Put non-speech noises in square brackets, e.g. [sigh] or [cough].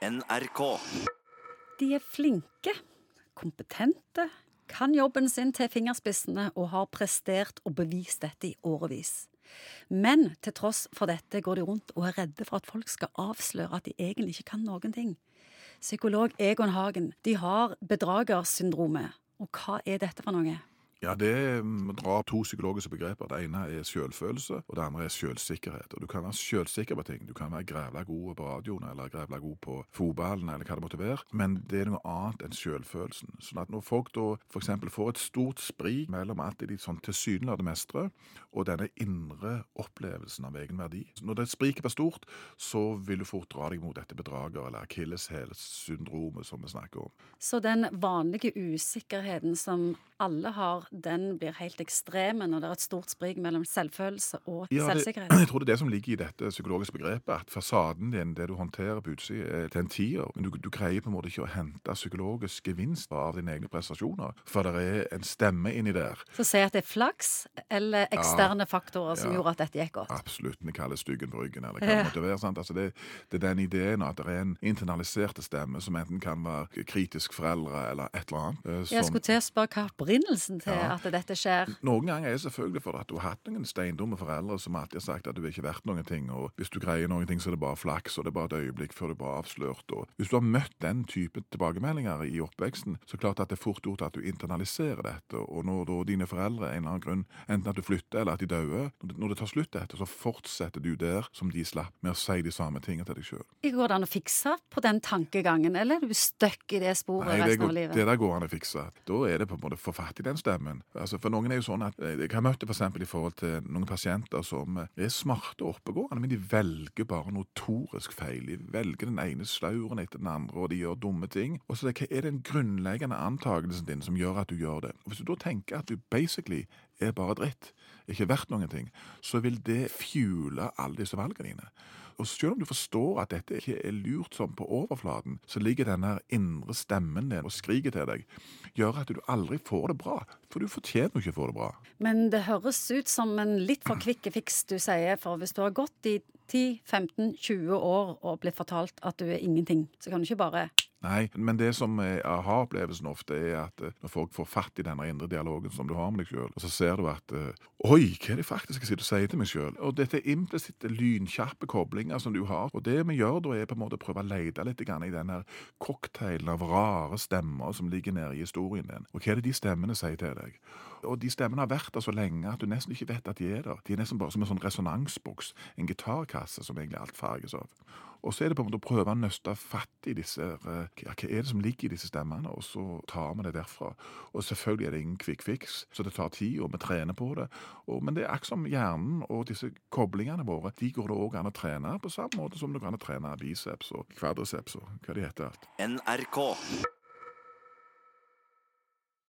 NRK. De er flinke, kompetente, kan jobben sin til fingerspissene og har prestert og bevist dette i årevis. Men til tross for dette går de rundt og er redde for at folk skal avsløre at de egentlig ikke kan noen ting. Psykolog Egon Hagen, de har bedragersyndromet. Og hva er dette for noe? Ja, Det mm, drar to psykologiske begreper. Det ene er selvfølelse, og det andre er selvsikkerhet. Og Du kan være selvsikker på ting. Du kan være grævla god på radioen eller grævla god på fotballen, eller hva det måtte være, men det er noe annet enn selvfølelsen. Sånn at Når folk da f.eks. får et stort sprik mellom alt det de sånn tilsynelatende mestrer, og denne indre opplevelsen av egen verdi Når det spriket blir stort, så vil du fort dra deg mot dette bedrager- eller akilleshælsyndromet som vi snakker om. Så den vanlige usikkerheten som alle har, den blir helt ekstreme når det er et stort sprik mellom selvfølelse og Ja, det, selvsikkerhet. [clears throat] jeg tror det er det som ligger i dette psykologiske begrepet, at fasaden din, det du håndterer på utsida, er til en tier, men du, du greier på en måte ikke å hente psykologisk gevinst av dine egne prestasjoner, for det er en stemme inni der. Så si at det er flaks eller eksterne faktorer som Ja. gjorde at dette gikk godt. Absolutt, vi kaller styggen på ryggen, eller hva det måtte være. Altså det, det er den ideen at det er en internaliserte stemme som enten kan være kritisk foreldre eller et eller annet. Som, Jeg skulle til å spørre hva opprinnelsen til Ja. at dette skjer. Noen ganger er det selvfølgelig for at du har hatt noen steindumme foreldre som alltid har sagt at du er ikke verdt noen ting, og hvis du greier noen ting, så er det bare flaks, og det er bare et øyeblikk før du blir avslørt. Og hvis du har møtt den type tilbakemeldinger i oppveksten, så er det klart at det er fort gjort at du internaliserer dette, og når da dine foreldre en eller annen grunn, enten at du flytter eller at de dør, når det- tar slutt dette, så fortsetter du der som de slapp, med å si de samme tingene til deg sjøl. Går det an å fikse på den tankegangen, eller er du stuck i det sporet Nei, det, resten av livet? det der går an å fikse. Da er det på en måte få fatt i den stemmen. Altså, for noen er jo sånn at eh, Jeg har møtt det for eksempel i forhold til noen pasienter som eh, er smarte og oppegående, men de velger bare notorisk feil. De velger den ene slauren etter den andre, og de gjør dumme ting. Og så er det, Hva er den grunnleggende antakelsen din som gjør at du gjør det? Og Hvis du da tenker at du basically er bare dritt, ikke verdt noen ting, så vil det fuele alle disse valgene dine. Og selv om du forstår at dette ikke er lurt som på overflaten, så ligger denne indre stemmen din og skriker til deg, gjør at du aldri får det bra. For du fortjener jo ikke å få det bra. Men det høres ut som en litt for kvikk fiks du sier, for hvis du har gått i 10-15-20 år og blitt fortalt at du er ingenting, så kan du ikke bare Nei, men det som er aha-opplevelsen ofte, er at eh, når folk får fatt i denne indre dialogen som du har med deg sjøl, og så ser du at eh, Oi, hva er det faktisk jeg sitter og sier til meg sjøl? Og dette er implisitte, lynkjappe koblinger som du har. Og det vi gjør da, er på en måte å prøve å lete litt i den her cocktailen av rare stemmer som ligger nede i historien din. Og hva er det de stemmene sier til deg? Og de stemmene har vært der så lenge at du nesten ikke vet at de er der. De er nesten bare som en sånn resonansboks, en gitarkasse som egentlig alt farges av. Og så er det på en måte å prøve å nøste fatt i disse ja, Hva er det som ligger i disse stemmene? Og så tar vi det derfra. Og selvfølgelig er det ingen quick fix, så det tar tid, og vi trener på det. Og, men det er akkurat som hjernen og disse koblingene våre, de går det òg an å trene på samme måte som du kan an trene biceps og kvadriceps og hva de heter alt. NRK.